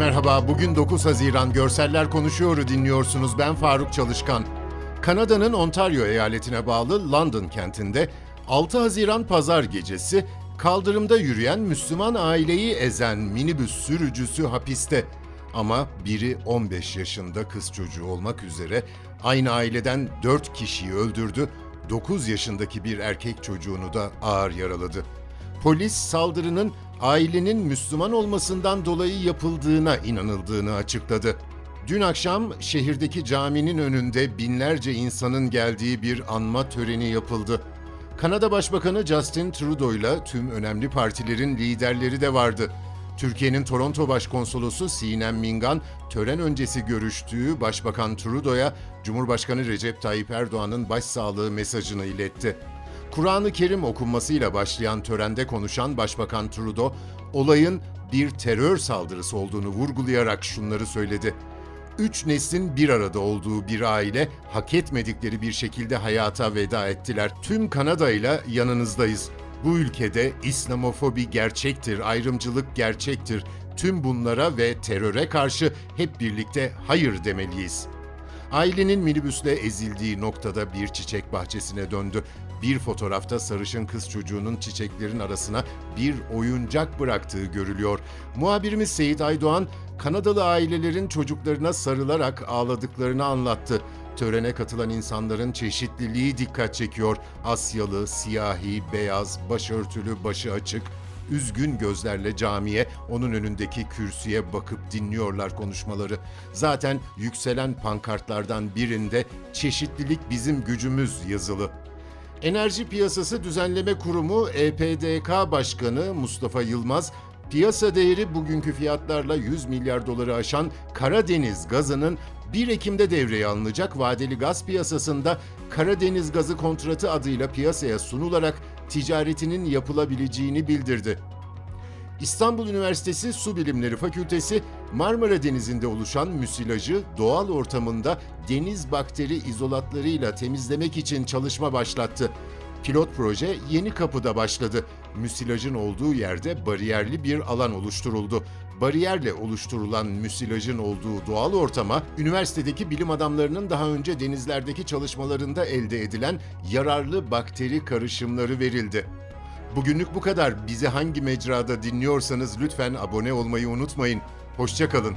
Merhaba, bugün 9 Haziran Görseller Konuşuyor'u dinliyorsunuz. Ben Faruk Çalışkan. Kanada'nın Ontario eyaletine bağlı London kentinde 6 Haziran pazar gecesi kaldırımda yürüyen Müslüman aileyi ezen minibüs sürücüsü hapiste. Ama biri 15 yaşında kız çocuğu olmak üzere aynı aileden 4 kişiyi öldürdü, 9 yaşındaki bir erkek çocuğunu da ağır yaraladı. Polis saldırının ailenin Müslüman olmasından dolayı yapıldığına inanıldığını açıkladı. Dün akşam şehirdeki caminin önünde binlerce insanın geldiği bir anma töreni yapıldı. Kanada Başbakanı Justin Trudeau ile tüm önemli partilerin liderleri de vardı. Türkiye'nin Toronto Başkonsolosu Sinem Mingan, tören öncesi görüştüğü Başbakan Trudeau'ya Cumhurbaşkanı Recep Tayyip Erdoğan'ın başsağlığı mesajını iletti. Kur'an-ı Kerim okunmasıyla başlayan törende konuşan Başbakan Trudeau, olayın bir terör saldırısı olduğunu vurgulayarak şunları söyledi. Üç neslin bir arada olduğu bir aile hak etmedikleri bir şekilde hayata veda ettiler. Tüm Kanada ile yanınızdayız. Bu ülkede İslamofobi gerçektir, ayrımcılık gerçektir. Tüm bunlara ve teröre karşı hep birlikte hayır demeliyiz. Ailenin minibüsle ezildiği noktada bir çiçek bahçesine döndü. Bir fotoğrafta sarışın kız çocuğunun çiçeklerin arasına bir oyuncak bıraktığı görülüyor. Muhabirimiz Seyit Aydoğan, Kanadalı ailelerin çocuklarına sarılarak ağladıklarını anlattı. Törene katılan insanların çeşitliliği dikkat çekiyor. Asyalı, siyahi, beyaz, başörtülü, başı açık, üzgün gözlerle camiye, onun önündeki kürsüye bakıp dinliyorlar konuşmaları. Zaten yükselen pankartlardan birinde çeşitlilik bizim gücümüz yazılı. Enerji Piyasası Düzenleme Kurumu EPDK Başkanı Mustafa Yılmaz, piyasa değeri bugünkü fiyatlarla 100 milyar doları aşan Karadeniz gazının 1 Ekim'de devreye alınacak vadeli gaz piyasasında Karadeniz gazı kontratı adıyla piyasaya sunularak ticaretinin yapılabileceğini bildirdi. İstanbul Üniversitesi Su Bilimleri Fakültesi Marmara Denizi'nde oluşan müsilajı doğal ortamında deniz bakteri izolatlarıyla temizlemek için çalışma başlattı. Pilot proje Yeni Kapı'da başladı. Müsilajın olduğu yerde bariyerli bir alan oluşturuldu. Bariyerle oluşturulan müsilajın olduğu doğal ortama, üniversitedeki bilim adamlarının daha önce denizlerdeki çalışmalarında elde edilen yararlı bakteri karışımları verildi. Bugünlük bu kadar. Bizi hangi mecrada dinliyorsanız lütfen abone olmayı unutmayın. Hoşçakalın.